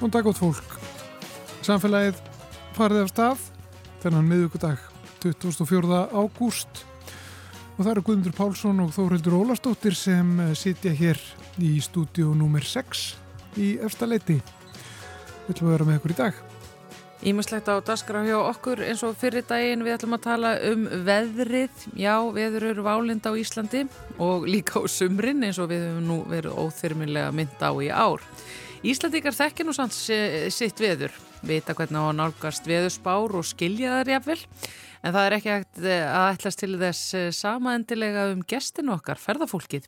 Góðan dag átt fólk. Samfélagið farið af stað þennan miðugudag 24. ágúst og það eru Guðmundur Pálsson og Þórildur Ólastóttir sem eh, sitja hér í stúdíu nr. 6 í efstaleiti. Við ætlum að vera með ykkur í dag. Ímislegt á daskra hjá okkur eins og fyrir daginn við ætlum að tala um veðrið. Já, veður eru válind á Íslandi og líka á sumrin eins og við höfum nú verið óþyrminlega mynd á í ár. Íslandikar þekkir nú sanns sitt veður, vita hvernig á nálgast veðurspár og skilja það réfvel, en það er ekki að ætlast til þess samaendilega um gestinu okkar, ferðafólkið.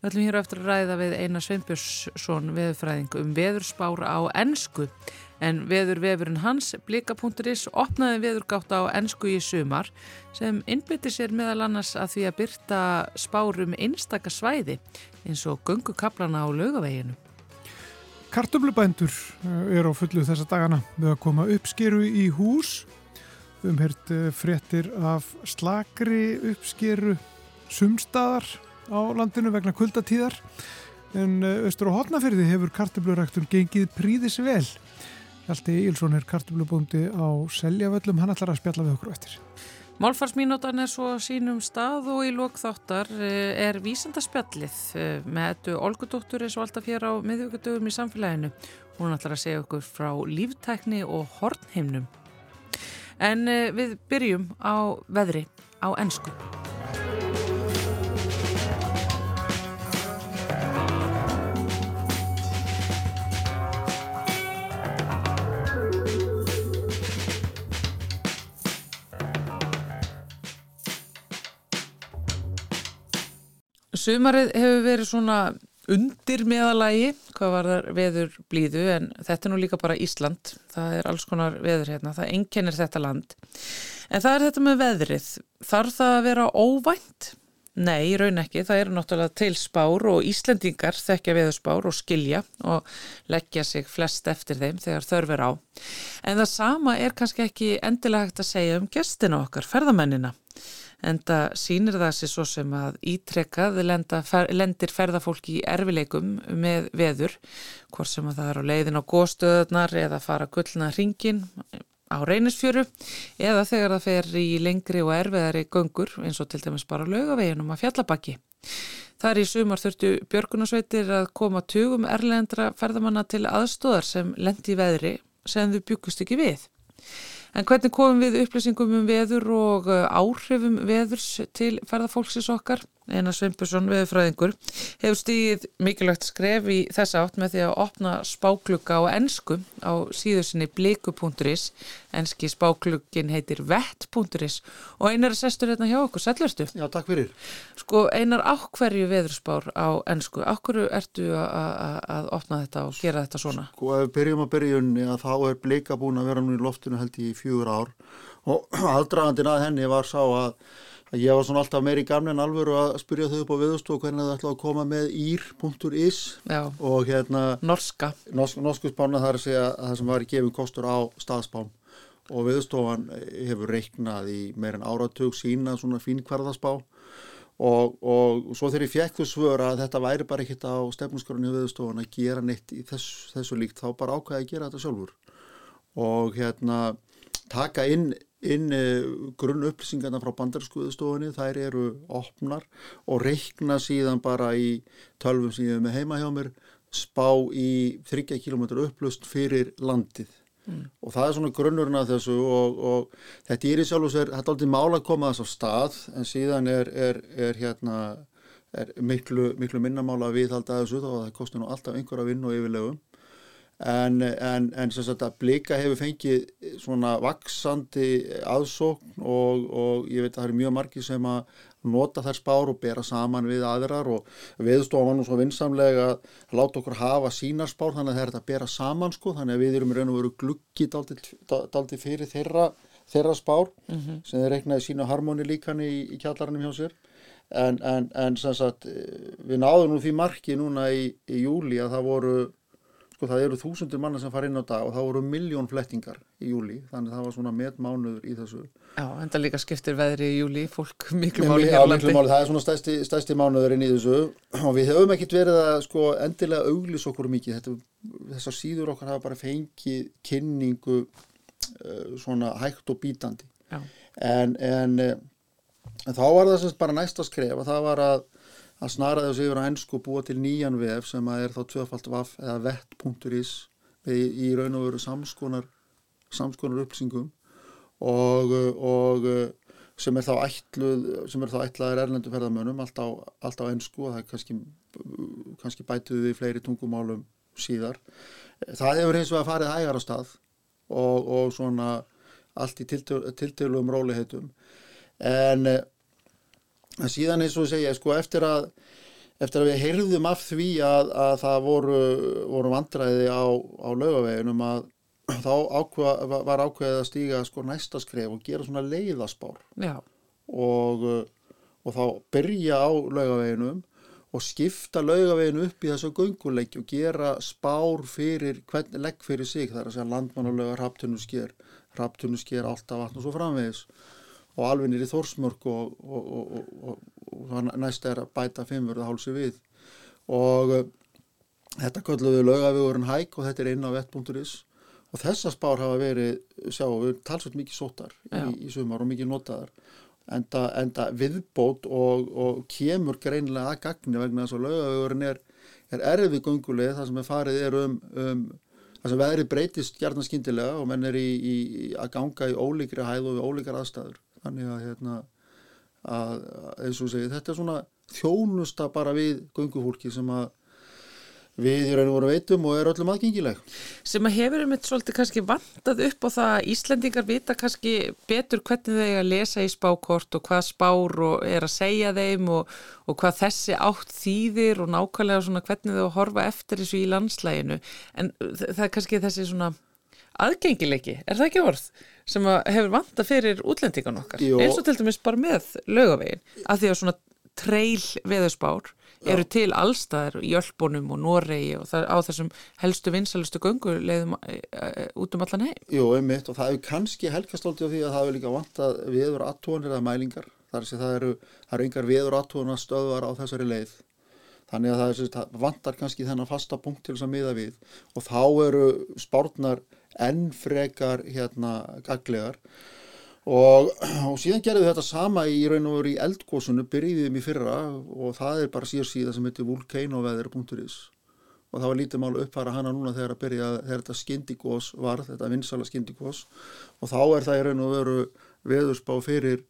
Við ætlum hér á eftir að ræða við Einar Sveinbjörnsson veðurfræðing um veðurspár á ennsku, en veðurvefurinn hans, blika.is, opnaði veðurgátt á ennsku í sumar sem innbyttir sér meðal annars að því að byrta spárum einstakar svæði eins og gungukaplana á laugaveginu. Kartöflubændur er á fullu þessa dagana við að koma uppskeru í hús. Við höfum hert fréttir af slakri uppskeru sumstaðar á landinu vegna kuldatíðar en austur á hotnafyrði hefur kartöfluræktun gengið príðis vel. Hjalti Ílsson er kartöflubóndi á Seljavöllum, hann ætlar að spjalla við okkur eftir. Málfarsmínútan er svo sínum stað og í lókþáttar er vísandarspjallið með ettu Olgudóttur eins og alltaf hér á miðvíkudögum í samfélaginu. Hún ætlar að segja okkur frá líftækni og hornheimnum. En við byrjum á veðri á ennsku. Sumarið hefur verið svona undir meðalagi, hvað var það veður blíðu, en þetta er nú líka bara Ísland, það er alls konar veður hérna, það enkenir þetta land. En það er þetta með veðrið, þarf það að vera óvænt? Nei, raun ekki, það eru náttúrulega til spár og Íslendingar þekkja veðurspár og skilja og leggja sig flest eftir þeim þegar þörfur á. En það sama er kannski ekki endilega hægt að segja um gestina okkar, ferðamennina. Enda sínir það sér svo sem að ítrekkað fer, lendir ferðafólki í erfileikum með veður, hvort sem að það er á leiðin á góðstöðunar eða fara gullna hringin á reynisfjöru eða þegar það fer í lengri og erfiðari göngur eins og til dæmis bara lögaveginum að fjallabakki. Það er í sumar þurftu björgunasveitir að koma tugum erlendra ferðamanna til aðstóðar sem lendi í veðri sem þau byggust ekki við. En hvernig komum við upplýsingum um veður og áhrifum veðurs til ferðarfólksins okkar? Einar Sveinbjörnsson, veðurfræðingur, hefur stíð mikilvægt skref í þessa átt með því að opna spáklukka á ennsku á síðusinni bliku.is. Ennski spáklukkin heitir vett.is og Einar er sestur hérna hjá okkur. Sælverstu? Já, takk fyrir. Sko, Einar, áhverju veðurspár á ennsku? Áhverju ertu að opna þetta og gera þetta svona? Sko, ef við byrjum að byrjunni að þá er blika búin að vera nú í loftinu held í fjögur ár og aldragandin að henni var sá að að ég var svona alltaf meir í gamle en alvöru að spyrja þau upp á viðstofu hvernig það ætlaði að koma með ír.is og hérna norska. Norsk, norsku spána þar að segja að það sem var gefið kostur á staðspán og viðstofan hefur reiknað í meir en áratug sína svona fínkvarðaspá og, og svo þegar ég fekk þú svör að þetta væri bara ekkit á stefnusgrunni viðstofan að gera neitt í þess, þessu líkt þá bara ákvæði að gera þetta sjálfur. Og hérna taka inn inn grunn upplýsingarna frá bandarskuðustofunni, þær eru opnar og reikna síðan bara í tölvum sem ég hef með heima hjá mér spá í 30 km upplust fyrir landið mm. og það er svona grunnurinn af þessu og, og þetta er í sjálf og sér, þetta er aldrei mála að koma þess á stað en síðan er, er, er hérna er miklu, miklu minnamála að viðhalda þessu þá að það kostar nú alltaf einhverja vinn og yfirlegum en, en, en sem sagt að blika hefur fengið svona vaksandi aðsókn og, og ég veit að það eru mjög margi sem að nota þær spár og bera saman við aðrar og viðstofan nú svo vinsamlega að láta okkur hafa sínar spár þannig að það er þetta að bera saman sko þannig að við erum raun og veru gluggi daldi fyrir þeirra, þeirra spár mm -hmm. sem þeir reiknaði sína harmóni líkan í, í kjallarannum hjá sér en, en, en sem sagt við náðum nú því marki núna í, í júli að það voru sko það eru þúsundir manna sem fara inn á dag og það voru miljón flettingar í júli þannig það var svona metmánuður í þessu. Já, en það líka skiptir veðri í júli fólk miklu máli hér á landi. máli, það er svona stæsti, stæsti mánuður inn í þessu. Og við höfum ekkert verið að sko endilega auglis okkur mikið. Þetta, þessar síður okkar hafa bara fengið kynningu uh, svona hægt og bítandi. En, en, uh, en þá var það semst bara næsta skref og það var að að snara þessu yfir á ennsku og búa til nýjan vef sem að er þá tvöfalt vaff eða vett.is í, í raun og veru samskonar samskonar upplýsingum og, og sem er þá ætluð sem er þá ætlaðir erlendu ferðamönum allt á, allt á ennsku og það er kannski, kannski bætuð við fleiri tungumálum síðar. Það hefur eins og að farið hægar á stað og, og svona allt í tiltöluum róliheitum en en síðan eins og segja sko eftir að eftir að við heyrðum af því að, að það voru, voru vandræði á, á laugaveginum að þá ákveða, var ákveðið að stíga sko næsta skref og gera svona leiðaspár. Og, og þá byrja á laugaveginum og skipta laugaveginu upp í þessu gönguleiki og gera spár fyrir hvern legg fyrir sig þar að segja landmannalöga, raptunusker raptunusker, alltaf vatn og svo framvegis og alveg nýri þórsmörk og, og, og, og næst er að bæta fimmverða hálsi við. Og uh, þetta kalluðu laugavegurinn hæk og þetta er inn á vett.is og þessar spár hafa verið, sjáum við, talsveit mikið sótar í, í sumar og mikið notaðar. Enda, enda viðbót og kemur greinilega að gagni vegna þess að laugavegurinn er, er erfið gunguleg þar sem er farið er um, um þar sem veðri breytist hjarnan skindilega og menn er í, í, að ganga í ólíkri hæð og við ólíkar aðstæður þannig að, hérna, að segi þetta er svona þjónusta bara við göngufólki sem að við í raun og voru veitum og er öllum aðgengileg. Sem að hefur einmitt svolítið kannski vandað upp á það að Íslandingar vita kannski betur hvernig þeir að lesa í spákort og hvað spár og er að segja þeim og, og hvað þessi átt þýðir og nákvæmlega svona hvernig þau horfa eftir þessu í landslæginu en það er kannski þessi svona aðgengileiki, er það ekki orð sem hefur vanda fyrir útlendingan okkar. Jó. eins og til dæmis bara með lögavegin að því að svona treil veðurspár eru til allstaðar í Ölbónum og Noregi og það, á þessum helstu vinsalustu göngulegðum e, e, út um allan heim. Jú, einmitt og það hefur kannski helgastóldi á því að það hefur líka vantað viður aðtónir eða mælingar. Þar sem það eru, það eru engar viður aðtónar stöðvar á þessari leið. Þannig að það, er, það vantar kannski þennan fasta punkt til þess að miða við. Og þá eru spárnar enn frekar hérna gaglegar og, og síðan gerðum við þetta sama í raun og veru í eldgósunu byrjiðum í fyrra og það er bara síðan síðan sem heitir vulkanoveður.is og það var lítið mál að uppfara hana núna þegar byrja þegar þetta skindigós var, þetta vinsala skindigós og þá er það í raun og veru veðurspá fyrir,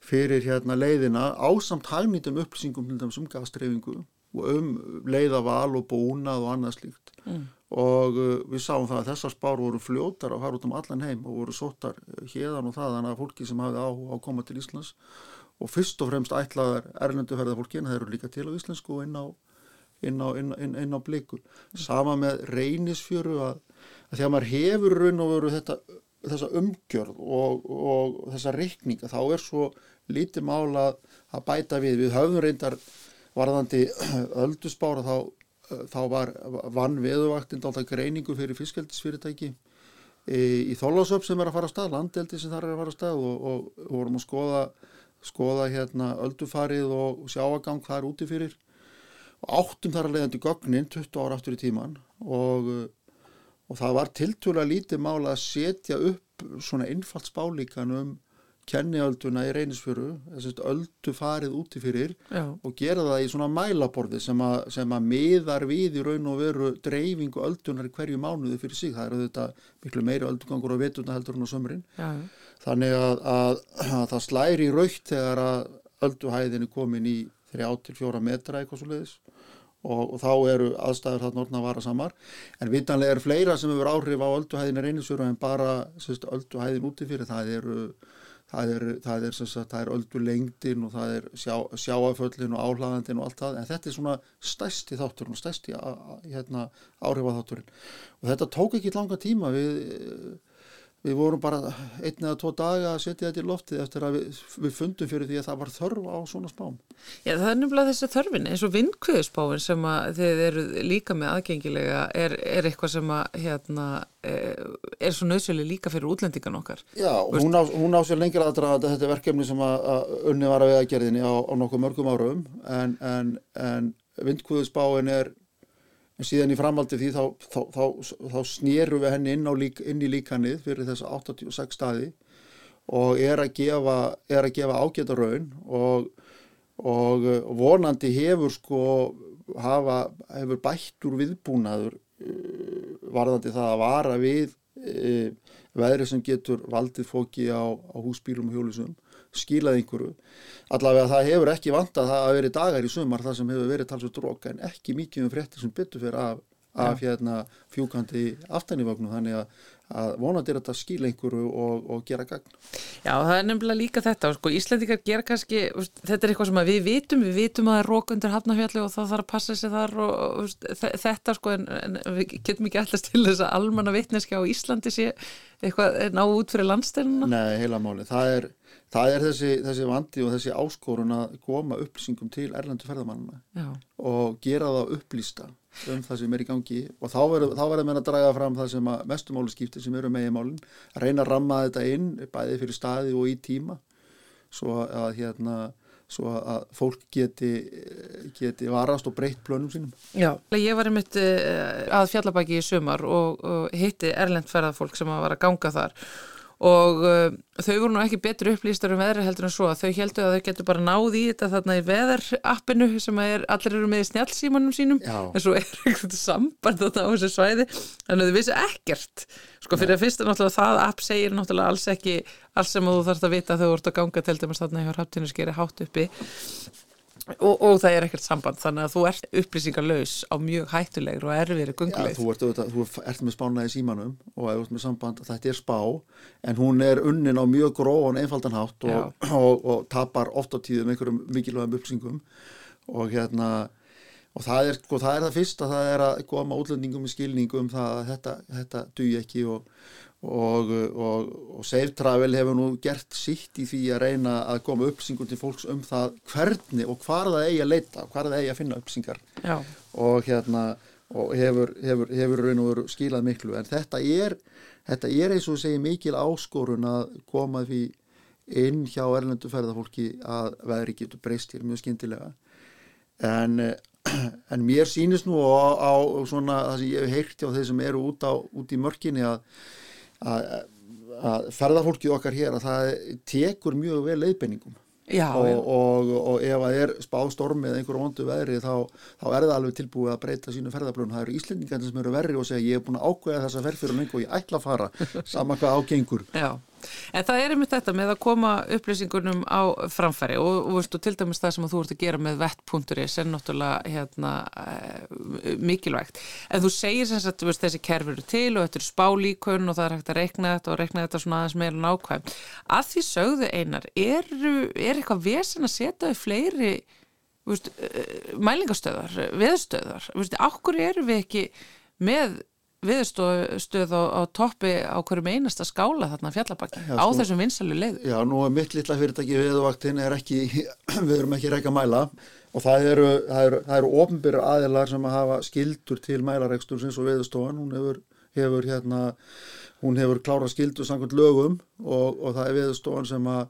fyrir hérna leiðina ásamt hagnýtum upplýsingum um gasdreyfingu og um leiðaval og búnað og annað slíkt. Mm og uh, við sáum það að þessar spár voru fljótar að fara út um allan heim og voru sóttar hérðan og þaðan að fólki sem hafið á að koma til Íslands og fyrst og fremst ætlaðar erlenduferða fólki en það eru líka til á íslensku og inn á, inn á, inn, inn, inn á blikur. Sama með reynisfjöru að, að því að maður hefur raun og veru þetta, þessa umgjörð og, og þessa reikninga þá er svo lítið mála að bæta við. Við höfum reyndar varðandi öldusbára þá þá var vann veðuvaktind alltaf greiningu fyrir fiskaldisfyrirtæki í, í Þóllásöp sem er að fara að stað, landeldi sem þar er að fara að stað og, og, og vorum að skoða, skoða hérna öldufarið og sjáagang þar úti fyrir. Og áttum þar að leiðandi gögnin 20 ára aftur í tíman og, og það var tiltúlega lítið mála að setja upp svona einfalt spálíkan um kenniölduna í reynisfjöru öldu farið úti fyrir Já. og gera það í svona mælaborði sem að, sem að miðar við í raun og veru dreifingu öldunar í hverju mánuði fyrir sig, það eru þetta miklu meiri öldugangur á vetuna heldur en á sömurinn þannig að, að, að það slæri raukt þegar að ölduhæðin er komin í 3-4 metra eitthvað svo leiðis og, og þá eru aðstæður þarna orðna að vara samar en vitanlega er fleira sem hefur áhrif á ölduhæðin í reynisfjöru en bara ölduhæðin úti fyrir. Það eru það er, það er, það er öldu lengdin og það er sjá, sjáaföllin og áhlaðandin og allt það en þetta er svona stæsti þátturinn og stæsti hérna, áhrifaþátturinn. Og þetta tók ekki langa tíma við við vorum bara einn eða tvo daga að setja þetta í loftið eftir að við, við fundum fyrir því að það var þörf á svona spám. Já, það er nefnilega þessi þörfin eins og vindkviðspáin sem að þið eru líka með aðgengilega er, er eitthvað sem að hérna, eh, er svo nöðsjöli líka fyrir útlendingan okkar. Já, hún á, hún á sér lengir aðdraða þetta er verkefni sem að, að unni var að vegagerðinni á, á nokkuð mörgum árum en, en, en vindkviðspáin er en síðan í framaldi því þá, þá, þá, þá snýru við henni inn, lík, inn í líkanið fyrir þess 86 staði og er að gefa, er að gefa ágæta raun og, og vonandi hefur sko hafa, hefur bættur viðbúnaður uh, varðandi það að vara við uh, veðri sem getur valdið fóki á, á húsbílum og hjólusum skilað einhverju allavega það hefur ekki vantað það að veri dagar í sumar það sem hefur verið talsveit drók en ekki mikið um fréttir sem byttu fyrir af, af hérna, fjúkandi aftanívagnu þannig að, að vonandi er þetta skil einhverju og, og gera gagn. Já það er nefnilega líka þetta sko Íslandikar gera kannski þetta er eitthvað sem við vitum, við vitum að það er rók undir hafnafjalli og það þarf að passa sig þar og, og þetta sko en, en við getum ekki alltaf til þess að almanna vitneski á Íslandi sé eitthvað ná út fyrir landstæluna. Nei, heila máli, það er Það er þessi, þessi vandi og þessi áskorun að koma upplýsingum til erlendu ferðamannina og gera það upplýsta um það sem er í gangi. Og þá verður meina að draga fram það sem að mestumáli skiptir sem eru með í málinn, að reyna að ramma þetta inn bæði fyrir staði og í tíma svo að, hérna, svo að fólk geti, geti varast og breytt plönum sínum. Já, ég var einmitt eh, að fjallabæki í sumar og, og hitti erlend ferðarfólk sem var að ganga þar og uh, þau voru nú ekki betur upplýstar um veðri heldur en svo. Að þau heldur að þau getur bara náð í þetta þarna í veðarappinu sem er, allir eru með í snjálfsímanum sínum. Já. en svo er eitthvað samband á þessu svæði. Þannig að þau vissi ekkert. Sko fyrir að fyrsta náttúrulega það app segir náttúrulega alls ekki alls sem þú þarfst að vita þú ert að ganga til dæmis þarna í hrapptinu skeri hátt uppi Og, og það er ekkert samband þannig að þú ert upplýsingarlaus á mjög hættulegur og erfiðri gunguleið. Já, þú þú ert með spánaði símanum og ert með samband þetta er spá en hún er unnin á mjög gróðan einfaldan hátt og, og, og tapar oft á tíðum einhverjum mikilvægum upplýsingum og hérna og það er, sko, það er það fyrst að það er að koma útlendingum í skilningum um það að þetta, þetta duð ekki og og, og, og Safe Travel hefur nú gert sitt í því að reyna að koma uppsingur til fólks um það hvernig og hvar það eigi að leita, hvar það eigi að finna uppsingar og hérna og hefur, hefur, hefur raun og veru skilað miklu. En þetta er þetta er eins og segi mikil áskorun að koma því inn hjá erlendu ferðarfólki að veðri getur breyst hér mjög skindilega en, en mér sýnist nú á, á svona það sem ég hef heilt hjá þeir sem eru út, á, út í mörginni að að, að ferðarfólkið okkar hér að það tekur mjög vel leiðbenningum Já, og, og, og ef það er spástormi eða einhverju vondu veðri þá, þá er það alveg tilbúið að breyta sínu ferðarblöðun það eru íslendingarnir sem eru verri og segja ég er búin að ákveða þessa ferð fyrir lengur og ég ætla að fara. Saman hvað ágengur Já En það er einmitt þetta með að koma upplýsingunum á framfæri og, og veistu, til dæmis það sem þú ert að gera með vett.is er náttúrulega hérna, uh, mikilvægt. En þú segir sem sagt veist, þessi kerfur eru til og þetta eru spálíkun og það er hægt að reikna þetta og reikna þetta svona aðeins meira nákvæm. Að því sögðu einar, er, er eitthvað vesen að setja þau fleiri veist, uh, mælingastöðar, veðstöðar? Áhverju eru við ekki með viðstöð á, á toppi á hverjum einasta skála þarna fjallabakki á sko, þessum vinsalu leiðu. Já, nú er mitt litla fyrirtæki viðvaktinn er ekki, við erum ekki reyka mæla. Og það eru, það eru, það eru ofnbyrra aðilar sem að hafa skildur til mælaregstur sinns og viðstofan, hún hefur, hefur hérna, hún hefur klára skildur samkvæmt lögum og, og það er viðstofan sem að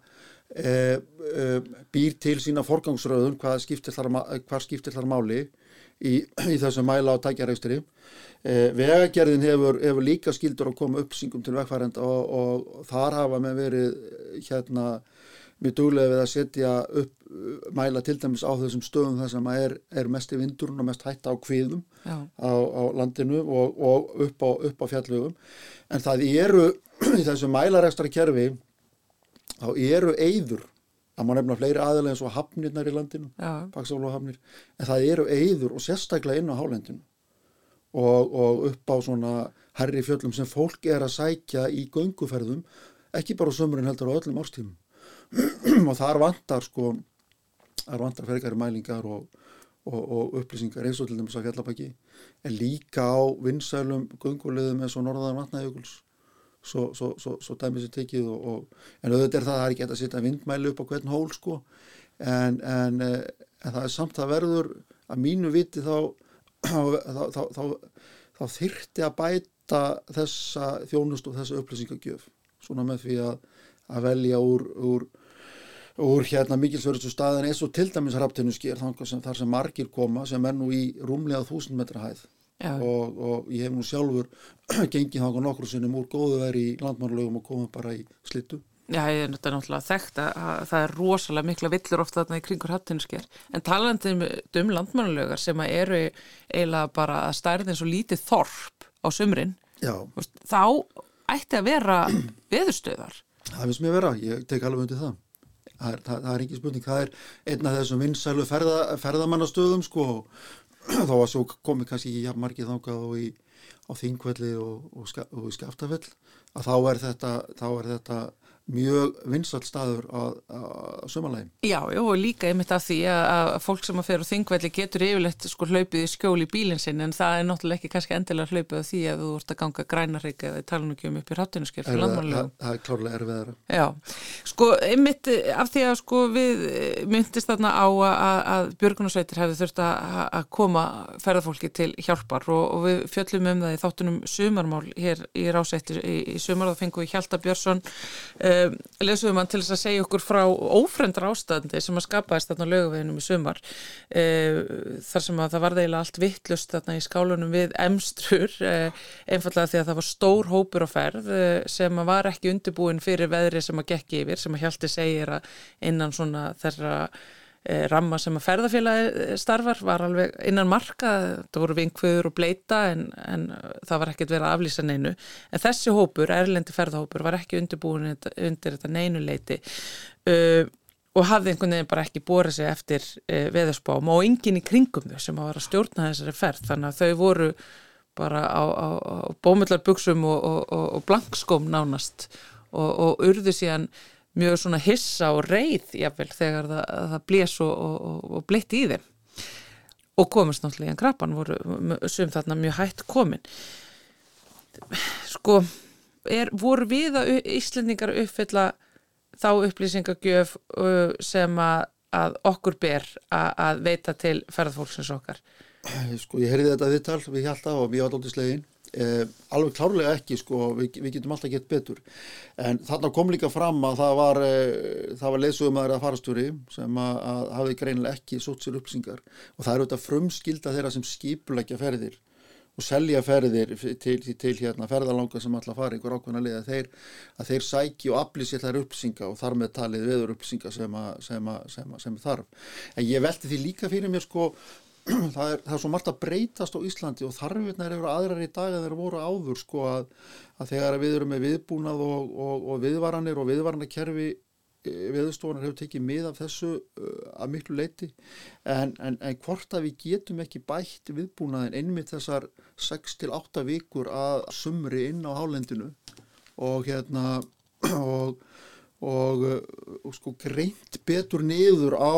e, e, býr til sína forgangsröðun hvað skiptir þar, hvað skiptir þar máli í, í þessum mæla á tækjaregstri Eh, vegagerðin hefur, hefur líka skildur að koma uppsingum til vegfærenda og, og, og þar hafa með verið eh, hérna mjög duglega við að setja upp eh, mæla til dæmis á þessum stöðum þar sem er, er mest í vindurinn og mest hætta á kviðum á, á landinu og, og upp á, á fjallugum en það eru í þessu mælarekstra kerfi þá eru eyður það má nefna fleiri aðeins eins og hafnirnar í landinu, hafnir en það eru eyður og sérstaklega inn á hálendinu. Og, og upp á svona herri fjöllum sem fólk er að sækja í gönguferðum, ekki bara á sömurinn heldur á öllum árstímum. Og þar vantar sko þar vantar fergari mælingar og, og, og upplýsingar eins og til dæmis að fjallabæki en líka á vinsælum göngulegðum eins og norðaðan vatnajökuls svo, svo, svo, svo dæmið sér tekið og, og, en auðvitað er það að það er ekki hægt að setja vindmæli upp á hvern hól sko. En, en, eh, en það er samt að verður að mínu viti þá þá, þá, þá, þá þyrti að bæta þessa þjónust og þessa upplýsingagjöf. Svona með því að, að velja úr, úr, úr hérna mikilsverðustu staðin eins og til dæmis raptinu sker þar sem margir koma sem er nú í rúmlega þúsund metra hæð og, og ég hef nú sjálfur gengið þáka nokkur sinnum úr góðu veri í landmannlögum og komið bara í slittu Já, ég er náttúrulega þekkt að, að það er rosalega mikla villur ofta þarna í kringur hattinsker. En talandi um, um landmannlögar sem eru eiginlega bara að stærði eins og lítið þorp á sumrin, veist, þá ætti að vera veðurstöðar. Það finnst mér að vera, ég tek alveg undir það. Það er, það, það er ekki spurning, það er einn af þessum vinsælu ferða, ferðamannastöðum sko, þá að svo komi kannski ekki jafn margið þákað og í á þingvelli og, og, og í skaftafell að þá er þetta, þá er þetta mjög vinsalt staður að, að sömalægin. Já, já, og líka einmitt af því að, að fólk sem að fer á þingvelli getur yfirlegt sko hlaupið í skjól í bílinn sinn en það er náttúrulega ekki kannski endilega hlaupið af því að þú vart að ganga grænarreika eða tala nú ekki um upp í landmannlegum. Það er klárlega erfiðara. Já, sko einmitt af því að sko við myndist þarna á að, að Björgunarsveitir hefði þurft að koma ferðarfólki til hjálpar og, og við fjöllum um það í þáttunum sumarmál hér í rásættir í, í sumar og fengum við Hjalta Björnsson um, lesum hann til þess að segja okkur frá ófrendra ástandi sem að skapaðist þarna lögaveginum í sumar. Um, þar sem að það var þeila allt vittlust þarna í skálunum við emstrur um, einfallega því að það var stór hópur á ferð sem að var ekki undirbúin fyrir veðri sem að gekk yfir sem að Hjalti segir að innan svona þeirra Eh, ramma sem að ferðarfélagi eh, starfar var alveg innan marka, það voru vinkvöður og bleita en, en það var ekkert verið að aflýsa neinu. En þessi hópur, erlendi ferðarhópur, var ekki undirbúin undir þetta neinu leiti uh, og hafði einhvern veginn bara ekki bórið sig eftir uh, veðurspám og enginn í kringum þau sem að var að stjórna þessari ferð þannig að þau voru bara á, á, á bómullarbuksum og, og, og blankskóm nánast og, og urðu síðan mjög svona hissa og reið jáfnvel þegar það, það blés og, og, og blitt í þeim. Og komast náttúrulega í en krabban voru sem þarna mjög hætt komin. Sko er, voru við að Íslendingar uppfylla þá upplýsingagjöf sem að, að okkur ber að, að veita til ferðarfólksins okkar? Sko ég heyrði þetta viðtal við hjálta og mjög alltaf slegin Eh, alveg klárlega ekki sko, við, við getum alltaf gett betur. En þarna kom líka fram að það var, eh, var leysugum að það er að farastjóri sem að, að hafi greinilega ekki sótt sér upplýsingar. Og það eru þetta frumskilda þeirra sem skipulegja ferðir og selja ferðir til, til, til hérna, ferðalanga sem alltaf fari ykkur ákveðna lið að þeir, að þeir sæki og aflýsi þær upplýsinga og þar með talið veður upplýsinga sem, sem, sem, sem þarf. En ég velti því líka fyrir mér sko það er, það er svo margt að breytast á Íslandi og þarfinnar eru aðrar í dag að þeir voru áður sko að, að þegar við erum með viðbúnað og, og, og viðvaranir og viðvaranarkerfi e, viðstofunar hefur tekið mið af þessu að miklu leiti en, en, en hvort að við getum ekki bætt viðbúnaðin einmitt þessar 6-8 vikur að sumri inn á hálendinu og hérna og og, uh, og sko greint betur niður á,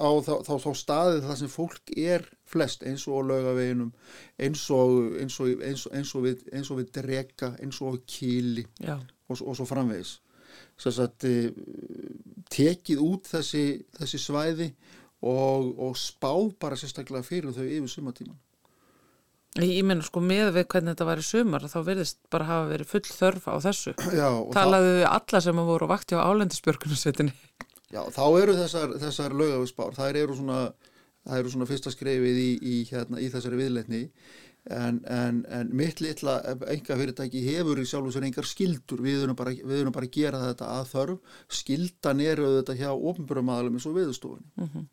á þá, þá, þá staðið það sem fólk er flest eins og lögaveginum eins og, eins og, eins eins við, eins við drega, eins og kýli og svo framvegis. Að eh, tekið út þessi, þessi svæði og spáð bara sérstaklega fyrir þau yfir sumatíman Ég menna sko með við hvernig þetta var í sumar þá verðist bara hafa verið full þörf á þessu. Já, Talaðu við alla sem að voru vakti á álendisbjörgunarsveitinni. Já, þá eru þessar, þessar lögafisbár, það eru svona, það eru svona fyrsta skrefið í, í, hérna, í þessari viðleitni en, en, en mitt litla enga fyrirtæki hefur í sjálf sér engar skildur, við erum bara, bara að gera þetta að þörf, skildan eru þetta hjá ofnbjörgumæðalum eins og viðstofunni. Mm -hmm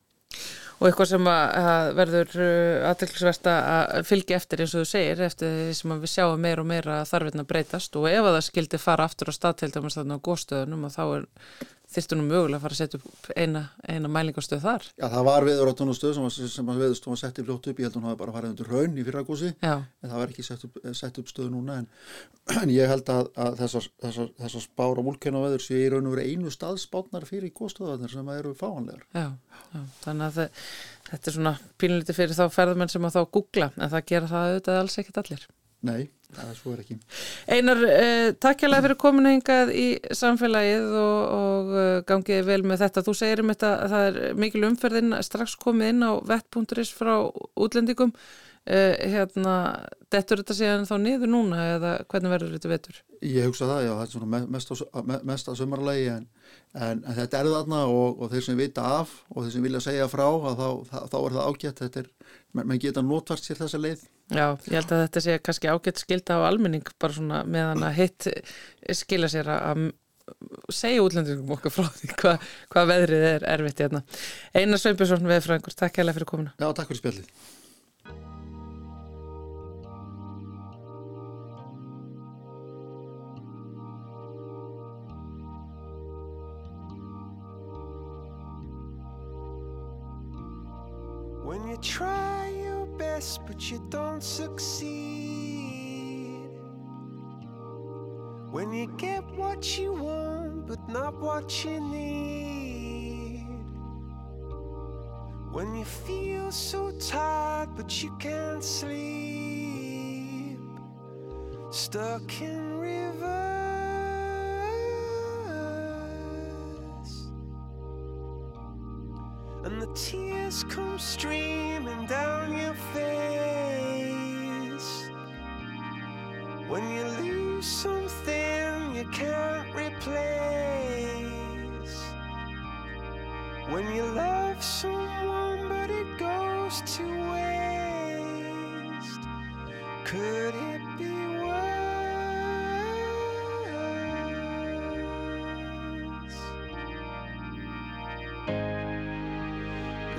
og eitthvað sem að verður uh, aðtilsverst að fylgja eftir eins og þú segir eftir því sem við sjáum meira og meira þarfinn að breytast. Og ef að það skildi fara aftur á staðtildum á góðstöðunum og þá er þýrstunum mögulega að fara að setja upp eina, eina mælingastöð þar. Já, það var tónustöð sem, sem að viðstóðum að setja fljótt upp, ég held að hún hafi bara farið undir raun í fyrragósi, en það var ekki sett upp, sett upp stöð núna, en, en ég held að, að þessar, þessar, þessar spára múlkenn og veður sé í raun og verið einu staðspátnar fyrir góðstöðarnir sem eru fáanlegar. Já, já þannig að það, þetta er svona pínliti fyrir þá ferðumenn sem að þá googla, en það gera það auðvitað alls ekkit allir. Nei, það svo er ekki Einar, eh, takk hjá fyrir kominu hingað í samfélagið og, og uh, gangið vel með þetta. Þú segir um þetta að það er mikil umferðin strax komið inn á vett.is frá útlendingum. Eh, hérna, dettur þetta síðan þá niður núna eða hvernig verður þetta vetur? Ég hugsa það, já, þetta er svona mest á, mest á sömarlegi en, en, en þetta er þarna og, og þeir sem vita af og þeir sem vilja segja frá þá, þá, þá er það ágætt, þetta er, mann geta notvært sér þessa leið. Já, ég held að þetta sé kannski ágætt skilda á almenning bara svona meðan að hitt skilja sér að segja útlendingum okkur frá því hvað hva veðrið er erfitt hérna. Einar Sveinbjörnsson veðfræðingur, takk hella fyrir komuna. Já, takk fyrir spjallið. Try your best but you don't succeed. When you get what you want but not what you need. When you feel so tired but you can't sleep. Stuck in reverse And the tears come streaming When you lose something you can't replace When you love someone but it goes to waste Could it be worse?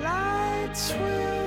Lights will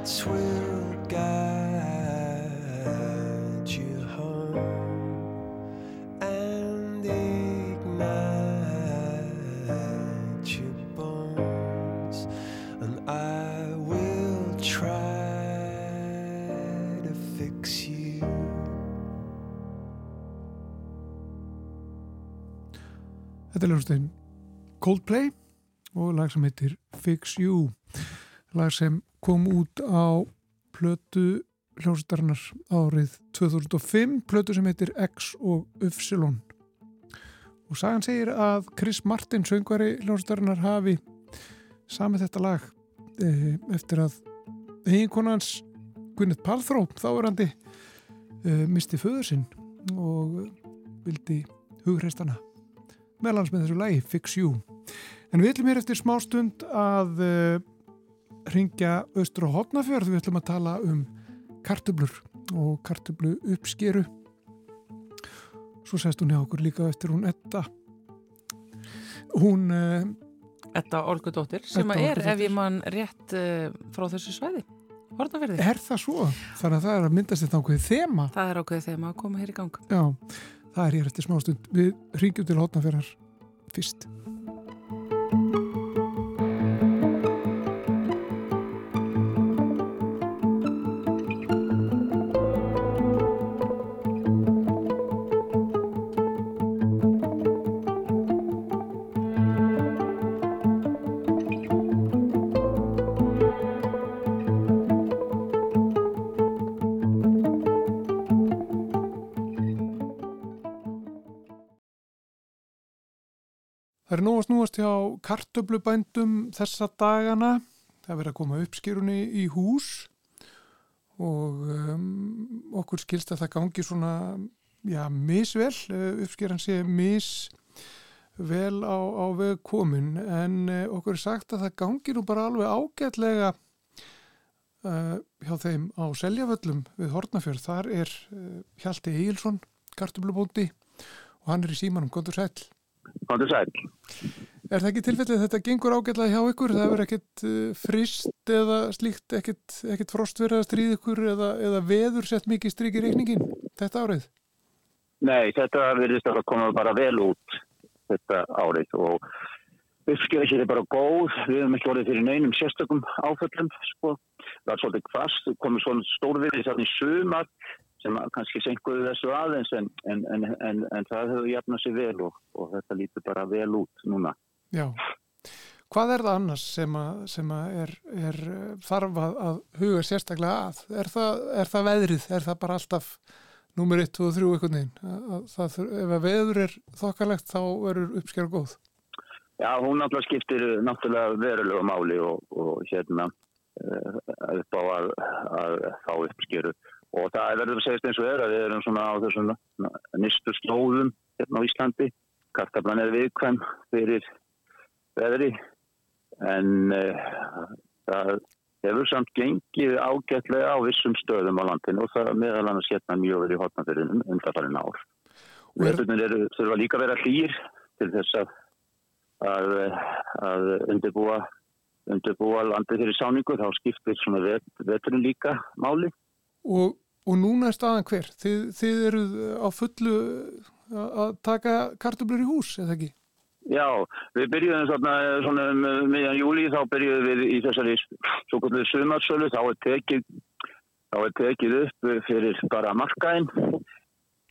lights will guide you home and ignite your bones, and I will try to fix you. Þetta er hljómsveitin Coldplay og lag sem heitir Fix You lag sem kom út á plötu hljómsveitarinnar árið 2005 plötu sem heitir X og Upsilon og sagan segir að Chris Martin söngvari hljómsveitarinnar hafi samið þetta lag eh, eftir að eiginkonans Gwyneth Paltrow þáverandi eh, misti föður sinn og vildi hugreistana meðlans með þessu lagi Fix You. En við ætlum hér eftir smá stund að uh, ringja austur á hotnafjörð við ætlum að tala um kartublur og kartublu uppskeru svo sest hún hjá okkur líka eftir hún Edda. Hún uh, Þetta Olgudóttir sem Edda er, ef ég man rétt uh, frá þessu svæði, Hortnaferði. er það svo? Þannig að það er að myndast þetta ákveðið þema. Það er ákveðið maður að koma hér í gang. já, það er hér eftir smá stund. Við ringjum til hotnafjörðar fyrst Það er nóg að snúast hjá kartöblubændum þessa dagana. Það er verið að koma uppskýrunni í hús og um, okkur skilst að það gangi svona, já, misvel. Uh, Uppskýran sé misvel á, á veg komin en uh, okkur er sagt að það gangi nú bara alveg ágætlega uh, hjá þeim á Seljavöllum við Hortnafjörð. Þar er uh, Hjalti Egilson, kartöblubóndi og hann er í símanum, góður sæll. Kondur sæl. Er það ekki tilfellið að þetta gengur ágætlega hjá ykkur? Það verður ekkit uh, frist eða slíkt, ekkit, ekkit frost verið að stríða ykkur eða, eða veður sett mikið strik í reikningin þetta árið? Nei, þetta virðist að koma bara vel út þetta árið og uppskjöra sér er bara góð. Við hefum ekki orðið fyrir neinum sérstökum áföllum. Sko. Það er svolítið fast, komið svona stórviðið þarna í sumar sem kannski senkuðu þessu aðeins en, en, en, en, en það hefur jafnað sér vel og, og þetta lítur bara vel út núna. Já. Hvað er það annars sem að, sem að er, er þarf að, huga sérstaklega að? Er það, er það veðrið? Er það bara alltaf númer 1, 2 og 3 einhvern veginn? Að- að Það, þur- ef að veður er þokkalegt þá verður uppskjara góð. Já, hún náttúrulega skiptir náttúrulega verulegu máli og, og hérna uh, upp á að, að fá uppskjöru og það er verður að segja eins og er að við erum svona á þessum nýstu slóðum hérna á Íslandi. Kartablan er viðkvæm fyrir veðri en uh, það hefur samt gengið ágætlega á vissum stöðum á landinu og það er meðal annars hérna mjög verið hotnafyrinum undarfærin ár. Og er- Veðurnir eru þurfa líka að vera hlýr til þess að að, að undirbúa, undirbúa landið fyrir sáningu, þá skiptir svona vet, veturinn líka máli. Og, og núna er staðan hver? Þið, þið eruð á fullu að að taka kartublur í hús, eða ekki? Já, við byrjuðum svona, svona um miðjan júli, þá byrjuðum við í þessari svo kvöldu sumarsölu, þá er tekið, þá er tekið upp fyrir bara markaðinn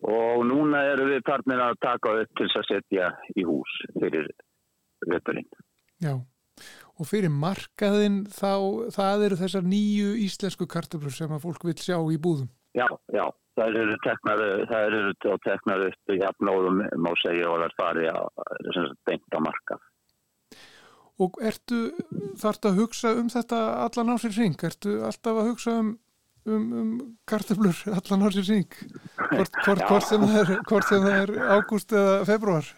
og núna eru við partnir að taka upp til þess að setja í hús fyrir veturinn. Já. Og fyrir markaðinn þá, það eru þessar nýju íslensku kartublur sem að fólk vil sjá í búðum. Já, já, það eru teknar, það eru teknar upp jafnóðum, má segja, og það er farið að beint á markað. Og ertu, þarftu að hugsa um þetta allan á sér ring? Ertu alltaf að hugsa um, um, um kartublur allan á sér ring? Hvort, hvort, hvort, sem það er, er ágúst eða februar?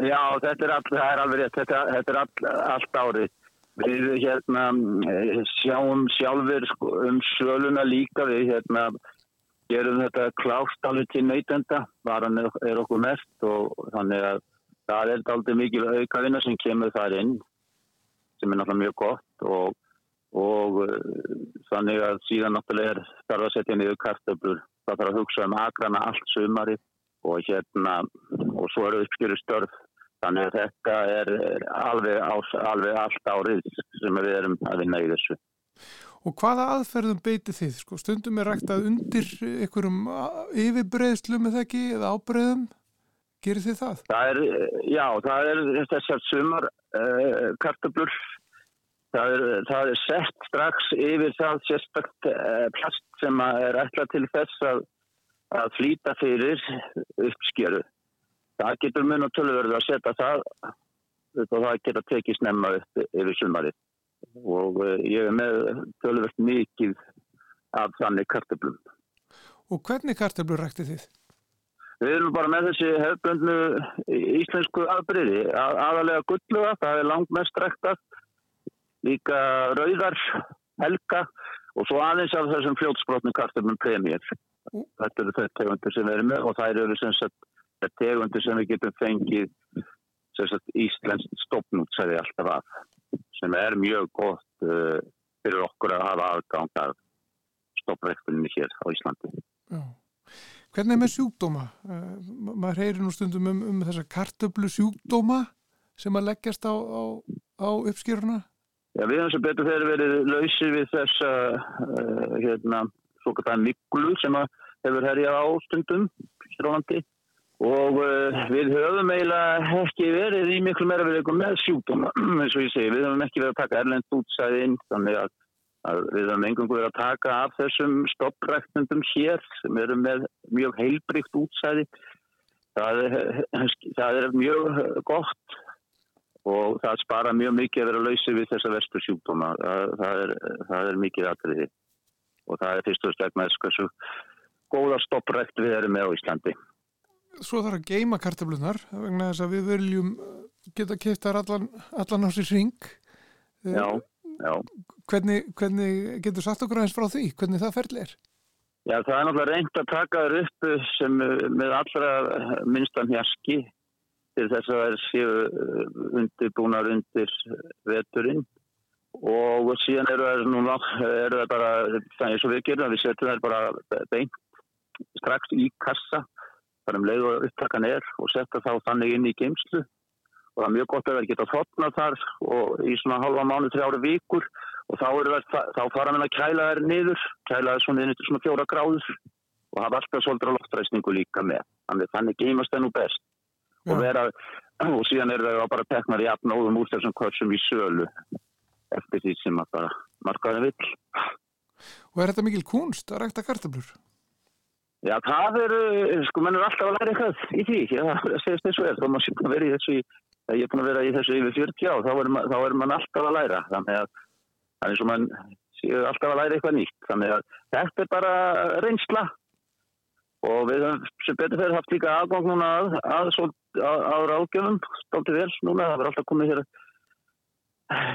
Já, þetta er, all, er alveg rétt, þetta, þetta er all, allt árið. Við hérna eh, sjáum sjálfur sko, um söluna líka, við hérna gerum þetta klást alveg til neytenda, varan er, okkur mest og þannig að það er aldrei mikil aukavinna sem kemur þar inn sem er náttúrulega mjög gott. Og, og uh, þannig að síðan náttúrulega er þarf að setja niður kartöflur, það þarf að hugsa um agrana allt sumari og hérna og svo eru uppskjöru störf þannig að þetta er alveg, á, alveg allt árið sem við erum að vinna í þessu. Og hvaða aðferðum beiti þið? Sko, stundum er rægt að undir einhverjum yfirbreðslu með það ekki eða ábreðum. Gerir þið það? Það er, já, það er þessar sumar uh, kartöflur það er, það er sett strax yfir það sérstakt uh, plast sem er ætlað til þess að, að flýta fyrir uppskjöru. Það getur mun og tölverðu að setja það og það getur tekið snemma upp yfir sumarið og uh, ég er með tölvert mikið af þannig kartöflum. Og hvernig kartöflur rækti þið? Við erum bara með þessi hefbundnu íslensku aðbriði, að, aðalega gulluga, það er langt mest ræktað, líka rauðar, helga og svo aðeins af þessum fljótsbrotnu kartöflum premjör. Þetta eru þau tegundir sem við erum með og það eru sem sagt tegundir sem við getum fengið sem sagt íslenskt stopnútsæði alltaf af sem er mjög gott uh, fyrir okkur að hafa aðgang af stoppræktunni hér á Íslandi. Já. Hvernig er með sjúkdóma? Uh, ma- maður heyrir nú stundum um, um þessa kartöflu sjúkdóma sem að leggjast á, á, á uppskýruna. Já, við höfum sem betur þegar verið lausir við þessa uh, hérna, svo kallar miklu sem að hefur herjað á stundum hér á landi og uh, við höfum eiginlega ekki verið í miklu meira við eitthvað með sjúkdóma eins og ég segi, við höfum ekki verið að taka erlend útsæði inn þannig að, að við höfum engungu verið að taka af þessum stoppræktundum hér sem eru með mjög heilbrygt útsæði það er, það er mjög gott og það spara mjög mikið að vera lausið við þessa vestu sjúkdóma. Það, það, er, það er mikið atriði og það er fyrst og stegna þess hversu góða stopprækt við erum með á Íslandi. Svo þarf að geima kartöflunar vegna þess að við viljum uh, geta keftar allan, allan á sér ring. Uh, Já, já. Hvernig, hvernig getur sagt okkur aðeins frá því? Hvernig það ferli er? Já, það er náttúrulega reynd að taka þér upp sem uh, með allra minnstan hjaski til þess að það séu uh, undirbúnar undir veturinn og síðan eru það núna eru það bara, það er svo við gerum að við setjum það bara beint strax í kassa bara um leið og upptakan er og setja þá þannig inn í geimslu og það er mjög gott að það geta fotnað þar og í svona halva mánu, þrjára vikur. Og þá, það, þá fara við að kæla þær niður kæla þær svona inn til svona fjóra gráður og hafa alltaf svolítið loftræsningu líka með. Þannig þannig geimast það nú best. Og, vera, og síðan er það bara teknar í apnóðum úr þessum kvörsum í sölu eftir því sem að bara markaði vill. Og er þetta mikil kunst að rækta kartöflur? Já, það er, sko, mann er alltaf að læra eitthvað í því, það segist þessu er, þá maður sé að vera í þessu, ég er búin að vera í þessu yfir 40 á, þá er, þá er mann alltaf að læra, þannig að það er eins og mann sé alltaf að læra eitthvað nýtt, þannig að þetta er bara reynsla. Og við sem betur fyrir haft líka aðgang núna að, að, að, að ráðgjöfum, stáltið vel núna, það verður alltaf komið hér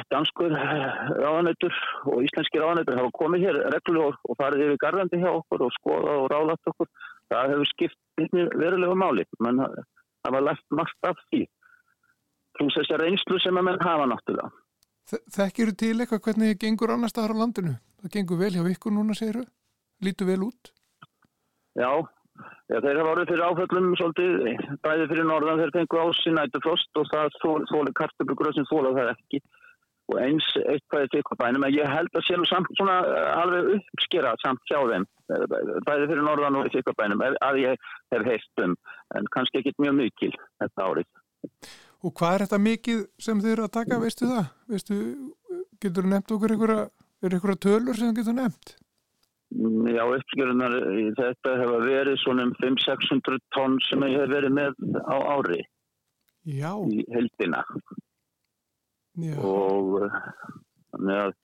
danskur ráðanautur og íslenski ráðanautur hafa komið hér reglulega og farið yfir garðandi hjá okkur og skoða og ráðlagt okkur. Það hefur skipt verulega máli, menn hafa lært margt af því. Plus þessar reynslu sem að menn hafa náttúrulega. Þekkir til eitthvað hvernig það gengur annars staðar á landinu? Það gengur vel hjá ykkur núna, segiru? Lítu vel út? Já, Já, þeir hafa orðið fyrir áföllum svolítið, bæði fyrir norðan þeir fengu á sinættu frost og það þóli kartöflugröð sem þóla það ekki og eins eitthvað er tikkabænum en ég held að sé nú samt svona alveg uppskera samt hjá þeim bæði fyrir norðan og tikkabænum að ég hef heilt um en kannski ekki mjög mikil þetta árið. Og hvað er þetta mikið sem þið eru að taka, veistu það? Veistu, getur þú nefnt okkur einhverja, er einhverja tölur sem þú getur nefnt? Já, uppskjörunar í þetta hefa verið svona um 500-600 tonn sem ég hef verið með á ári Já. í heldina Já. og þannig að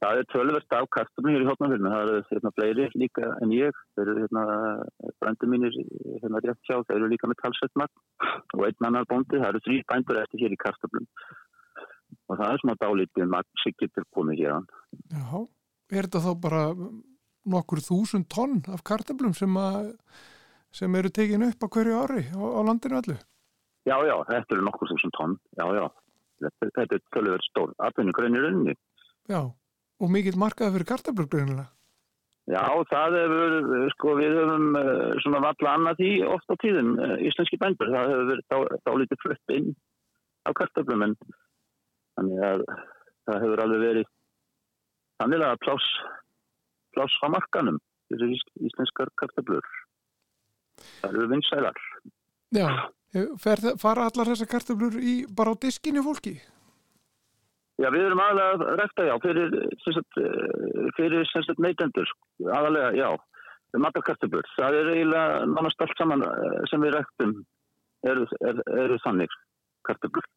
það er tölverst af kastunum hér í hotnafyrinu, það eru hérna fleiri líka en ég, þeir eru hérna brændi mínir hérna rétt hjá, þeir eru líka með talsveitmagn og einn annar bóndi, það eru þrý bændur eftir hér í kastunum og það er svona dálítið magn sem getur komið hér Já, er þetta þá bara nokkur þúsund tonn af kartablum sem, sem eru tekin upp á hverju ári á, á landinu allu? Já, já, þetta eru nokkur þúsund tonn, já, já, þetta, er tölver stór atvinnugreinir unni. Já, og mikill markaði fyrir kartablur greinilega. Já, það hefur, sko, við höfum uh, svona valla annað því oft á tíðum, uh, íslenski bændur, það hefur verið þá, þá lítið flutt inn á kartöflum en þannig að það hefur alveg verið þannig að pláss, pláss á markanum ís, íslenskar kartöflur. Það eru vinsælar. Já, fer, fara allar þessar kartablur í, bara á diskinu fólki? Já, við erum aðalega að rekta, já, fyrir, sagt, eh, fyrir sagt, neytendur, aðalega, já, matarkartöflur. Það er eiginlega nánast allt saman eh, sem við rektum eru, er, eru þannig kartöflur.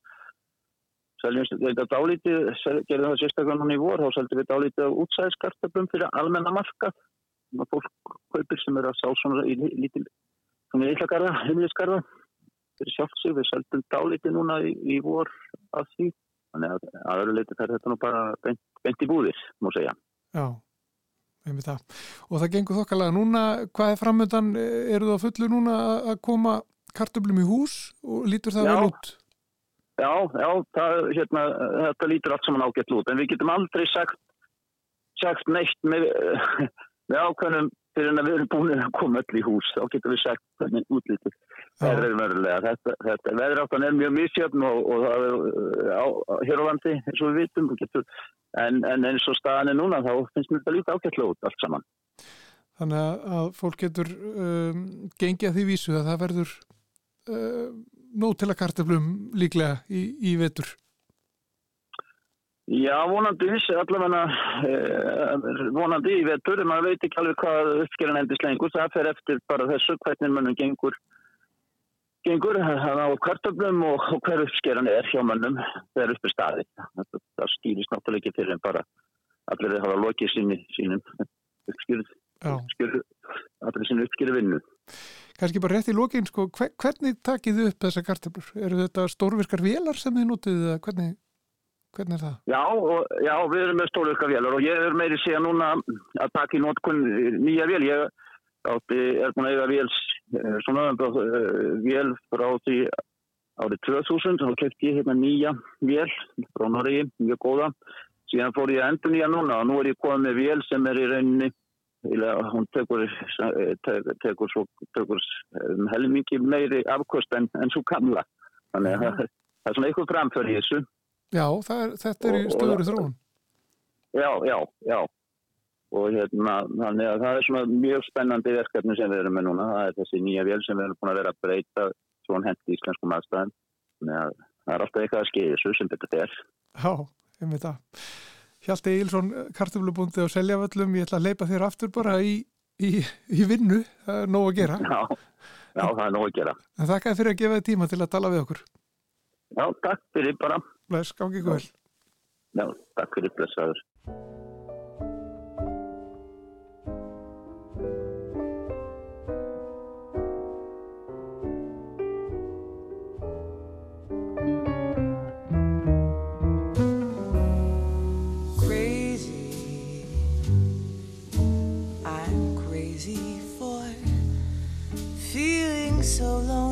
Seljum þetta dálítið, gerðum það sérstaklega núna í vor, þá seljum við dálítið af útsæðiskartöflum fyrir almenna markað. Fólk kaupir sem eru að sá svona í lítil, svona í illa garða, heimilisgarða, fyrir sjálfsig. Við seljum dálítið núna í, í vor af því. Þannig að aðra leiti fer þetta nú bara beint, beint í búðir, má segja. Já, einmitt það. Og það gengur þokkalega. Núna, hvað er framöndan? Eru þú að fullu núna að koma kartöflum í hús og lítur það Já. vel út? Já, já, það, hérna, þetta lítur allt saman ágætt út, en við getum aldrei sagt, sagt neitt með, með ákveðnum fyrir en að við erum búin að koma öll í hús, þá getum við sagt hvernig útlítið. Það er verulega, þetta, þetta veðráttan er mjög misjöfn og, og það er uh, á, hér á landi, eins og við vitum, getur, en, en eins og staðan er núna, þá finnst mér þetta lítið ágætlega út allt saman. Þannig að- fólk getur um, gengið að því vísu að það verður nóg til að kartöflum líklega í, í vetur. Já, vonandi allavega eh, vonandi í vetur, maður veit ekki alveg hvað uppskeran endist lengur, það fer eftir bara þessu hvernig mönnum gengur gengur, á kartöflum og, og hver uppskeran er hjá mönnum þegar upp er staðið. Það, það skýrist náttúrulega ekki fyrir en bara allir hafa lokið síni, sínum uppskýrð, allir sínu uppskýrð vinnu. Kannski bara rétt í lokin, sko, hver, hvernig takið þið upp þessar kartöflur? Eru þetta stórvirkar vélar sem þið notið eða hvernig, hvernig er það? Já, og, já, við erum með stórvirka vélar og ég er meiri segja núna að taka í notkun nýja vél. Ég átti, er búin að eiga vél, eh, svona uh, vél frá því árið 2000 og kefti ég hérna nýja vél frá Noregi, mjög góða. Síðan fór ég að endur nýja núna og nú er ég komið með vél sem er í rauninni hún tekur, tekur, tekur, svo, tekur um helmingi meiri afkost en, en svo gamla. Þannig að það, það er svona eitthvað framför í þessu. Já, er, þetta er í Og- og- stöður þróun. Já, já, já. Og hérna, þannig að það er svona mjög spennandi verkefni sem við erum með núna. Það er þessi nýja vél sem við erum búin að vera að breyta svona hendi íslenskum aðstæðum. Þannig að það er alltaf eitthvað að skeiði þessu sem þetta er. Já, ég veit það. Hjalti Eilsson, kartöflubúndi á Seljavöllum, ég ætla að leipa þér aftur bara í, í, í vinnu, það er nóg að gera. Já, já, það er nóg að gera. Þakka fyrir að gefa þið tíma til að tala við okkur. Já, takk fyrir bara. Bless, gangi ykkur vel. Já, takk fyrir blessaður. crazy. I'm crazy for feeling so lonely.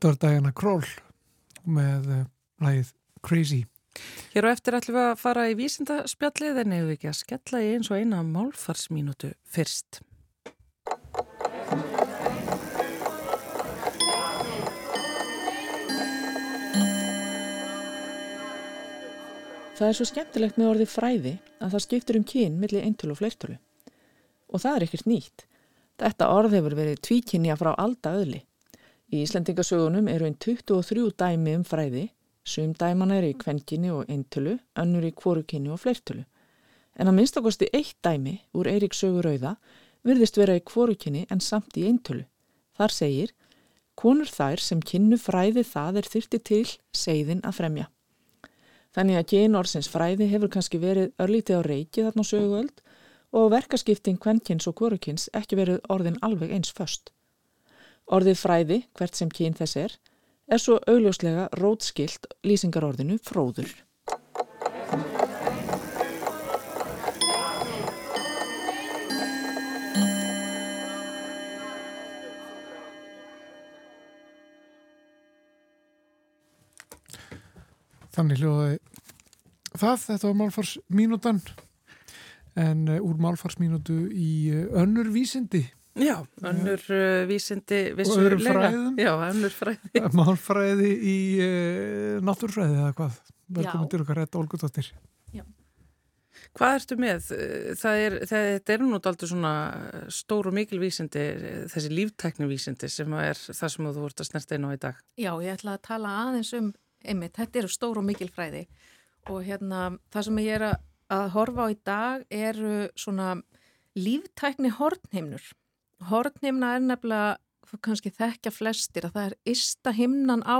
Þetta var Diana Kroll með uh, lagið Crazy. Hér á eftir ætlum við að fara í vísindaspjallið en hefur við ekki að skella í eins og eina málfarsmínútu fyrst. Það er svo skemmtilegt með orðið fræði að það skiptir um kyn millir eintölu og fleirtölu. Og það er ekkert nýtt. Þetta orð hefur verið tvíkynja frá alda öðli. Í Íslendingasögunum eru einn 23 dæmi um fræði, sum dæmana eru í kvenkinni og eintölu, önnur í kvorukinni og fleirtölu. En að minnstakosti eitt dæmi úr Eirík sögur auða virðist vera í kvorukinni en samt í eintölu. Þar segir, konur þær sem kynnu fræði það er þyrti til seiðin að fremja. Þannig að kynorðsins fræði hefur kannski verið örlítið á reiki þarna söguöld og verkaskipting kvenkins og kvorukins ekki verið orðin alveg eins föst. Orðið fræði, hvert sem kyn þess er, er svo augljóslega rótskilt lýsingarorðinu fróður. Þannig hljóðaði það, þetta var málfarsmínútan. En uh, úr málfarsmínútu í uh, önnur vísindi Já, önnur uh, vísindi öðrum fræðum? Já, önnur fræði. málfræði í uh, náttúrfræði eða hvað velkomin til okkar rétt Olgudóttir Hvað ertu með? Það er, það, þetta er nú aldrei svona stór og mikil vísindi, þessi líftækni vísindi sem er það sem þú vart að snerta inn á í dag. Já, ég ætla að tala aðeins um, einmitt, þetta eru stór og mikil fræði og hérna það sem ég er að, að horfa á í dag eru svona líftækni hornheimnur. Hornheimna er nefnilega kannski þekkja flestir að það er ysta himnan á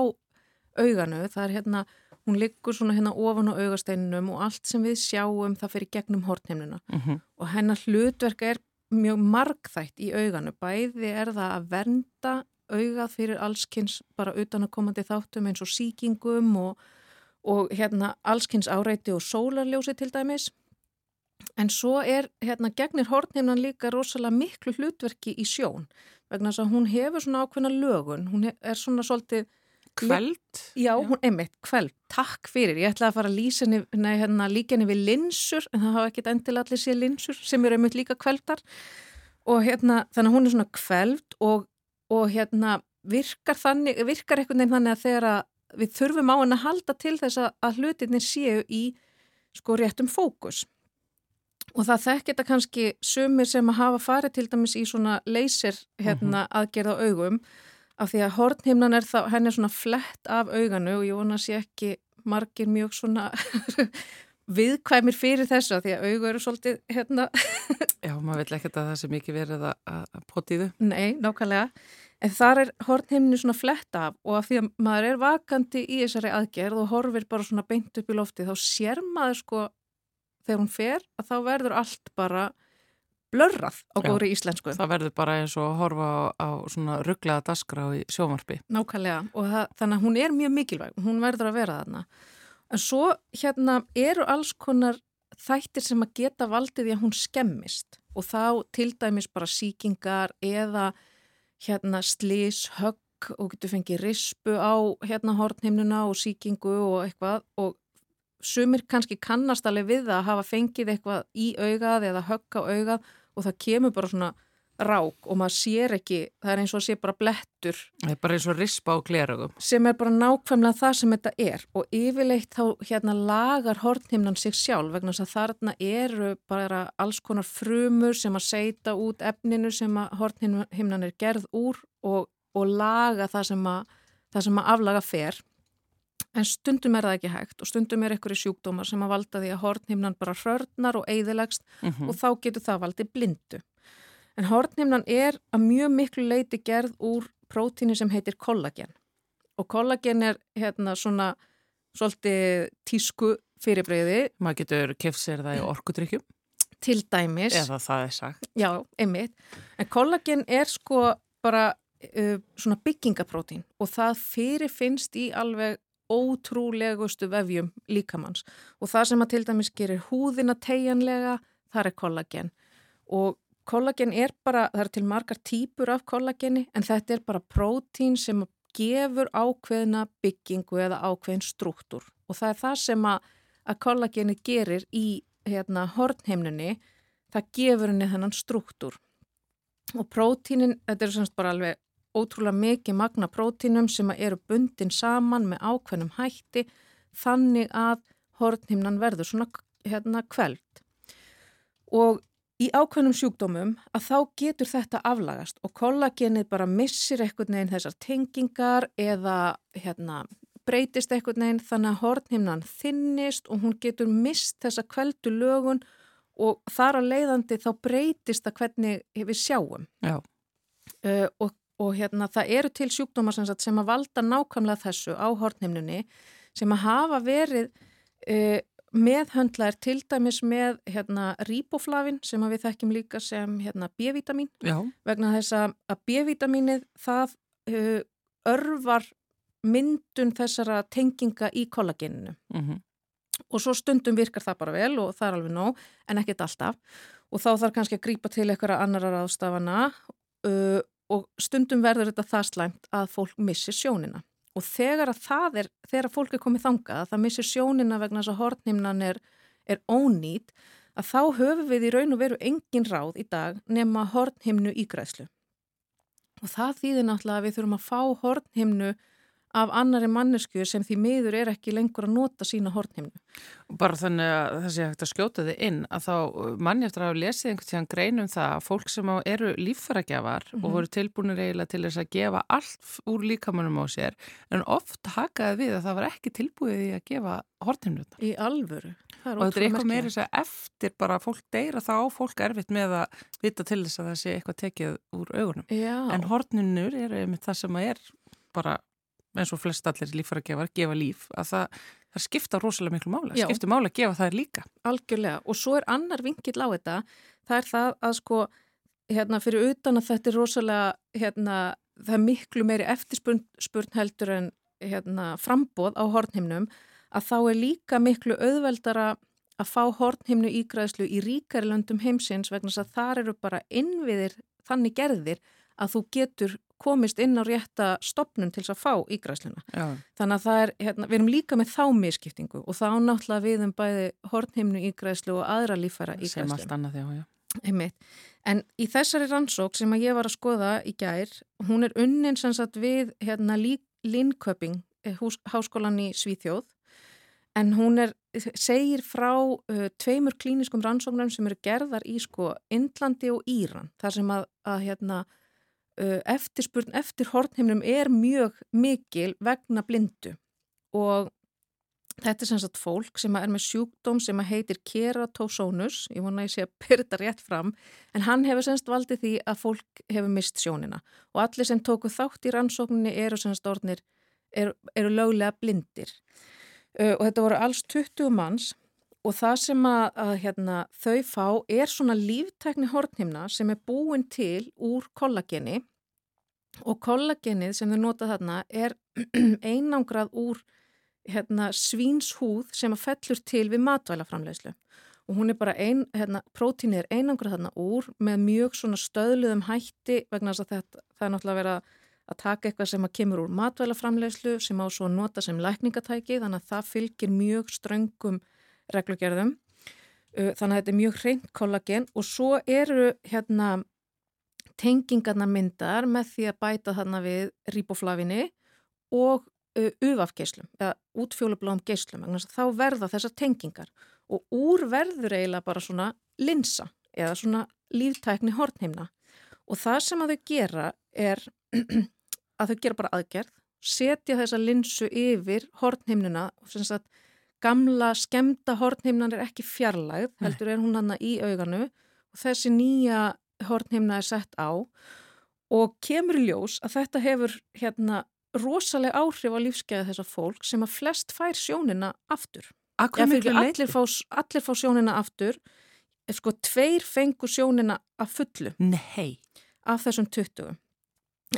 auganu, það er hérna, hún liggur svona hérna ofan á augasteininum og allt sem við sjáum það fyrir gegnum hornheimnuna Mm -hmm. og hennar hlutverk er mjög margþætt í auganu. Bæði er það að vernda augað fyrir allskins bara utan að komandi þáttum eins og síkingum og, og hérna allskins áreiti og sólarljósi til dæmis. En svo er, hérna, gegnir hornhimnan líka rosalega miklu hlutverki í sjón vegna þess að hún hefur svona ákveðna lögun, hún er svona svolítið Kveld? Já, hún einmitt, kveld, takk fyrir. Ég ætlaði að fara nei, hérna, við linsur, en það hafa ekkit endilega allir sér linsur sem eru einmitt líka kveldar. Og hérna, þannig að hún er svona kveld og, og hérna, virkar þannig, virkar einhvern veginn þannig að þegar að við þurfum á henni að halda til þess að, hlutinir séu í sko réttum fókus. Og það þekk þetta kannski sumir sem að hafa farið til dæmis í svona leysir hérna aðgerð á augum af því að hornhimnan er þá, henni er svona flett af auganu og ég vona að sé ekki margir mjög svona viðkvæmir fyrir þessu af því að augu eru svolítið hérna, Já, maður vil ekkert að það sé mikið verið að, að, að poti í þau. nei, nákvæmlega. En þar er hornhimni svona flett af og af því að maður er vakandi í þessari aðgerð og horfir bara svona beint upp í lofti þá sér maður sko þegar hún fer að þá verður allt bara blörrað á góðri íslensku Það verður bara eins og að horfa á, á svona rugglaða dasgra í sjómarpi. Nákvæmlega og það, þannig að hún er mjög mikilvæg hún verður að vera þarna. En svo hérna eru alls konar þættir sem að geta valdið því að hún skemmist og þá til dæmis bara síkingar eða hérna slís, högg og getur fengið rispu á hérna hornhimnuna og síkingu og eitthvað og sumir kannski kannast alveg við það að hafa fengið eitthvað í augað eða högg á augað og það kemur bara svona rák og maður sér ekki, það er eins og að sé bara blettur Það er bara eins og rispa á glerugum. sem er bara nákvæmlega það sem þetta er og yfirleitt þá hérna lagar hornhimnan sig sjálf vegna þess að þarna eru bara alls konar frumur sem að seita út efninu sem að hornhimnan er gerð úr og, og laga það sem að, það sem að aflaga fer en stundum er það ekki hægt og stundum er einhverju sjúkdómar sem að valda því að hornhimnan bara hrörnar og eigðilegst Mm og þá getur það valdið blindu. En hornhimnan er að mjög miklu leiti gerð úr prótíni sem heitir kollagen. Og kollagen er hérna svona svolítið tísku fyrirbreyði Maður getur keft sér það í orkudrykkjum, til dæmis. eða það er sagt. Já, einmitt. En kollagen er sko bara uh, svona byggingaprótín og það fyrirfinnst í alveg ótrúlegustu vefjum líkamanns. Og það sem að til dæmis gerir húðina tegjanlega, það er kollagen. Og kollagen er bara, það er til margar típur af kollageni, en þetta er bara prótín sem gefur ákveðna byggingu eða ákveðin struktúr. Og það er það sem að, að kollageni gerir í hérna, hornheimnunni, það gefur henni þennan struktúr. Og prótínin, þetta er semst bara alveg ótrúlega mikið magna prótínum sem að eru bundin saman með ákveðnum hætti þannig að hornhimnan verður svona hérna kveld. Og í ákveðnum sjúkdómum að þá getur þetta aflagast og kollagenið bara missir eitthvað neginn þessar tengingar eða hérna breytist eitthvað neginn þannig að hornhimnan þinnist og hún getur mist þessa kveldu lögun og þar að leiðandi þá breytist það hvernig við sjáum. Já. Uh, og, og hérna það eru til sjúkdómar sem, sagt, sem að valda nákvæmlega þessu á hornhimnunni sem að hafa verið uh, meðhöndlaðir til dæmis með hérna ríboflavin sem að við þekkjum líka sem hérna B-vitamin vegna þess að, B-vitaminið það uh, örvar myndun þessara tenginga í kollageninu. Mm og svo stundum virkar það bara vel og það er alveg nóg en ekkert alltaf. Og þá þarf kannski að grípa til eitthvað annara ráðstafana uh, og stundum verður þetta það slæmt að fólk missir sjónina. Og þegar að það er, þegar að fólk er komið þangað að það missir sjónina vegna þess að hortnimnan er, er ónýtt að þá höfum við í raun og veru engin ráð í dag nema hortnimnu ígræslu og það þýðir náttúrulega að við þurfum að fá hortnimnu af annari mannesku sem því miður er ekki lengur að nota sína hortnimnu. bara þannig að það sé hægt að skjóta þið inn að þá uh, manni eftir að hafa lesið einhvern tíðan greinum það að fólk sem eru líffæragjafar og voru tilbúinir eiginlega til þess að gefa allt úr líkamannum á sér en oft hakaði við að það var ekki tilbúið í að gefa hortimnutnar Í alvöru. Og þetta er eitthvað meira þess að eftir bara fólk deyra þá fólk erfitt með að vita til þess að það sé eitthvað tekið úr augunum. Já, en hortnunur eru einmitt það sem að er bara eins og flest allir líffæragjafar gefa líf að það, það skipta rosalega miklu mála Já. skipta mála að gefa það líka algjörlega. Og svo er annar vinkill á þetta. Það er það að sko, hérna, fyrir utan að þetta er rosalega, hérna, það er miklu meiri eftirspurn spurn heldur en hérna, frambóð á hornhimnum, að þá er líka miklu auðveldara að fá hornhimnu ígræðslu í ríkari löndum heimsins vegna þess að þar eru bara innviðir þannig gerðir að þú getur komist inn á rétta stopnum til þess að fá ígræðsluna. Já. Þannig að er, hérna, við erum líka með þá miskiptingu og þá náttúrulega við um bæði hornhimnu ígræðslu og aðra lífæra sem ígræðslu. allt annað já, já. Einmitt. En í þessari rannsók sem ég var að skoða í gær, hún er unnin sem sagt við hérna Linköping, eh, háskólan í Svíþjóð, en hún er, segir frá uh, tveimur klíniskum rannsóknum sem eru gerðar í sko Indlandi og Íran, þar sem að, að hérna eftirspurn eftir hornhimnum er mjög mikil vegna blindu. Og Þetta er sem sagt fólk sem er með sjúkdóm sem heitir keratossónus, ég vona að ég sé að pyrta rétt fram, en hann hefur semst valdið því að fólk hefur mist sjónina. Og allir sem tóku þátt í rannsókninni eru semst orðnir, eru, eru löglega blindir. Uh, og þetta voru alls 20 manns. Og það sem að, að hérna, þau fá er svona líftækni hornhimna sem er búin til úr kollageni og kollagenið sem þau nota þarna er einangrað úr hérna, svínshúð sem að fellur til við matvælaframlegslu og hún er bara ein, hérna, prótínið er einangrað þarna úr með mjög svona stöðluðum hætti vegna þess að þetta, það er náttúrulega verið að taka eitthvað sem að kemur úr matvælaframlegslu sem á svo að nota sem lækningatæki þannig að það fylgir mjög ströngum reglugerðum. Þannig að þetta er mjög hreint kollagen og svo eru hérna tengingarna myndar með því að bæta þarna við riboflavinni og ufafgeislum eða útfjólubláum geislum þá verða þessar tengingar. Og úr verður eiginlega bara svona linsa eða svona líftækni hornheimna. Og það sem að þau gera er að þau gera bara aðgerð setja þessa linsu yfir sagt gamla skemda hornheimnan er ekki fjarlægð heldur er hún hann í auganu. Og þessi nýja hornheimna er sett á og kemur ljós að þetta hefur hérna rosalega áhrif á lífskeiða þessar fólk sem að flest fær sjónina aftur. Akkur miklu allir fá, allir fá sjónina aftur, sko tveir fengu sjónina að fullu Nei. af þessum 20.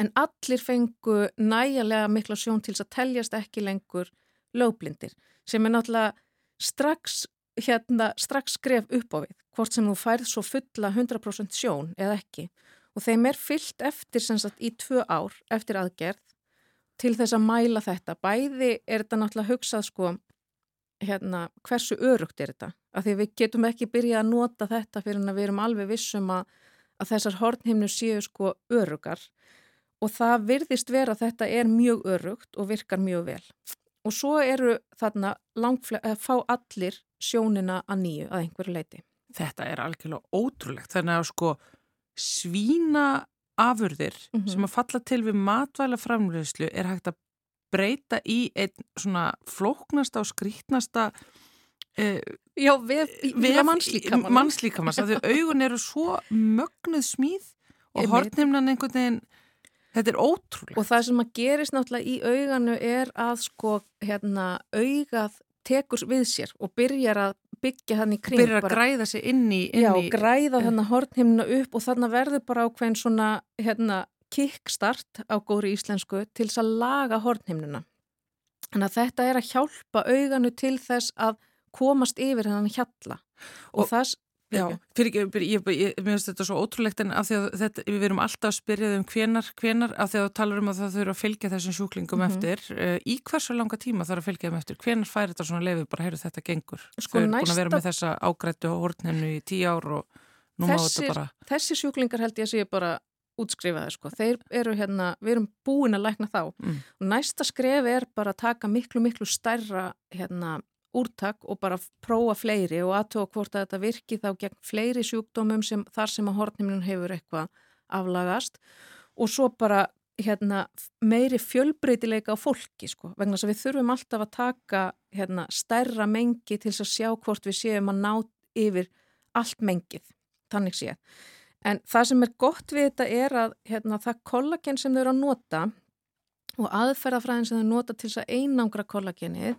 En allir fengu næjalega mikla sjón til þess að teljast ekki lengur lögblindir sem er náttúrulega strax, hérna, strax skref upp á við hvort sem þú færð svo fulla 100% sjón eða ekki og þeim er fyllt eftir sem sagt í tvö ár eftir aðgerð til þess að mæla þetta. Bæði er þetta náttúrulega hugsað sko hérna, hversu örugt er þetta? Af því við getum ekki byrjað að nota þetta fyrir að við erum alveg vissum að, að þessar hornhimnu séu sko örugar og það virðist vera að þetta er mjög örugt og virkar mjög vel. Og svo eru þarna að fá allir sjónina að nýju að einhverju leiti. Þetta er algjörlega ótrúlegt. Þannig að sko svína afurðir mm -hmm. sem að falla til við matvæla framleyslu er hægt að breyta í einn svona flóknasta og skrítnasta uh, Já, við, við mannslíkamann mannslíkamann, því augun eru svo mögnuð smíð og hortnimnan einhvern veginn þetta er ótrúlega. Og það sem að gerist náttúrulega í auganu er að sko hérna augað tekur við sér og byrjar að byggja hann í kring. Byrjar að bara, græða sig inn í... Inn já, í, græða þannig hortnimna upp og þannig verður bara ákveðin svona hérna kickstart á góri íslensku til þess að laga hortnimnuna. Þannig að þetta er að hjálpa auganu til þess að komast yfir hennan hjalla og, og þess Já, fyrir, fyrir, ég, finnst þetta svo ótrúlegt en af því að þetta, við verum alltaf að spyrja um hvenar, hvenar, af því að þú talar um að það þurfa að fylgja þessum sjúklingum mm -hmm. eftir uh, í hversu langa tíma þarf að fylgja þeim eftir? Hvenar fær þetta svona lefið bara, heyrðu þetta gengur. Sko, þau eru næsta... búin að vera með þessa ágrættu og hortnennu í tíu ár og nú má þetta bara Þessi sjúklingar held ég að sé bara útskrifaði sko, þeir eru hérna við erum búin að lækna þá. Mm. og næsta skref er bara að taka miklu miklu stærra hérna úrtak og bara prófa fleiri og aðtóa hvort að þetta virki þá gegn fleiri sjúkdómum sem, þar sem að hortnimlun hefur eitthvað aflagast og svo bara hérna, meiri fjölbreytileika á fólki sko, vegna þess að við þurfum alltaf að taka hérna, stærra mengi til að sjá hvort við séum að ná yfir allt mengið, þannig séð. En það sem er gott við þetta er að hérna, það kollagen sem þau eru að nota og aðferðafræðin sem þau nota til þess að einangra kollagenið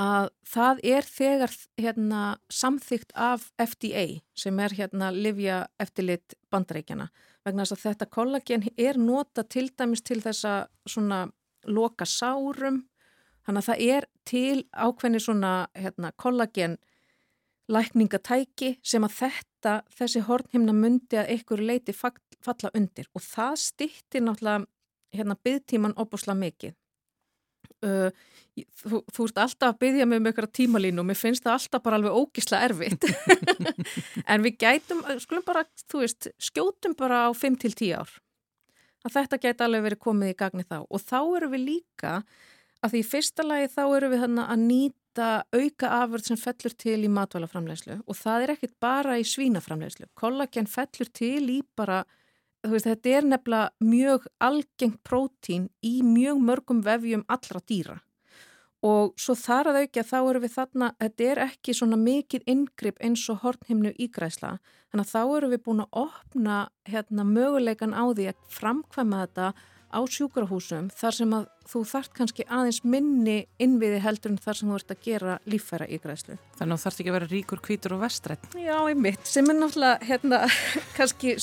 að það er þegar hérna, samþygt af FDA sem er hérna livja eftirlit bandreikjana vegna þess að þetta kollagen er nota til dæmis til þessa svona loka sárum þannig að það er til ákveðni svona hérna, kollagen lækningatæki sem að þetta, þessi hornhimna myndi að einhverju leiti fall- falla undir og það stýttir náttúrulega hérna byggtíman opusla mikið. Uh, þú, þú ert alltaf að byggja mig um einhverja tímalínu og mér finnst það alltaf bara alveg ógisla erfitt. En við gætum, skulum bara, þú veist skjótum bara á 5 til 10 ár. Að þetta gæti alveg verið komið í gagni þá. Og þá erum við líka að því í fyrsta lagi þá erum við þarna að nýta auka afurð sem fellur til í matvælaframlegslu og það er ekkit bara í svínaframlegslu kollagen fellur til í bara veist, þetta er nefnilega mjög algengt prótín í mjög mörgum vefjum allra dýra og svo þar að auki að þá erum við þarna, þetta er ekki svona mikið inngrip eins og hornhimnu ígræsla þannig að þá erum við búin að opna hérna möguleikan á því að framkvæma þetta á sjúkrahúsum þar sem að þú þart kannski aðeins minni innviði heldur en þar sem þú ert að gera líffæra ígræslu. Þannig að þú þarfst ekki að vera ríkur, hvítur og vestrætt. Já, einmitt, sem er náttúrulega hérna kannski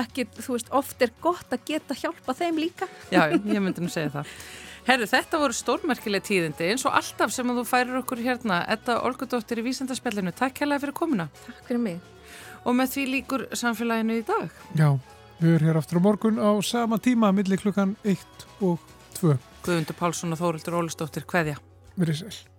ekki, þú veist, oft er gott að geta hjálpa þeim líka. Já, ég myndi nú segja það. Herru, þetta voru stórmerkileg tíðindi eins og alltaf sem að þú færir okkur hérna Edda Olgudóttir í Vísendarspjallinu. Takk hérlega fyrir komuna. Takk fyrir mig. Og með því líkur samfélaginu í dag. Já, við erum hér aftur á morgun á sama tíma, millir klukkan 1 og 2. Guðundur Pálsson og Þórildur Ólistóttir, hveðja. Verið sæl.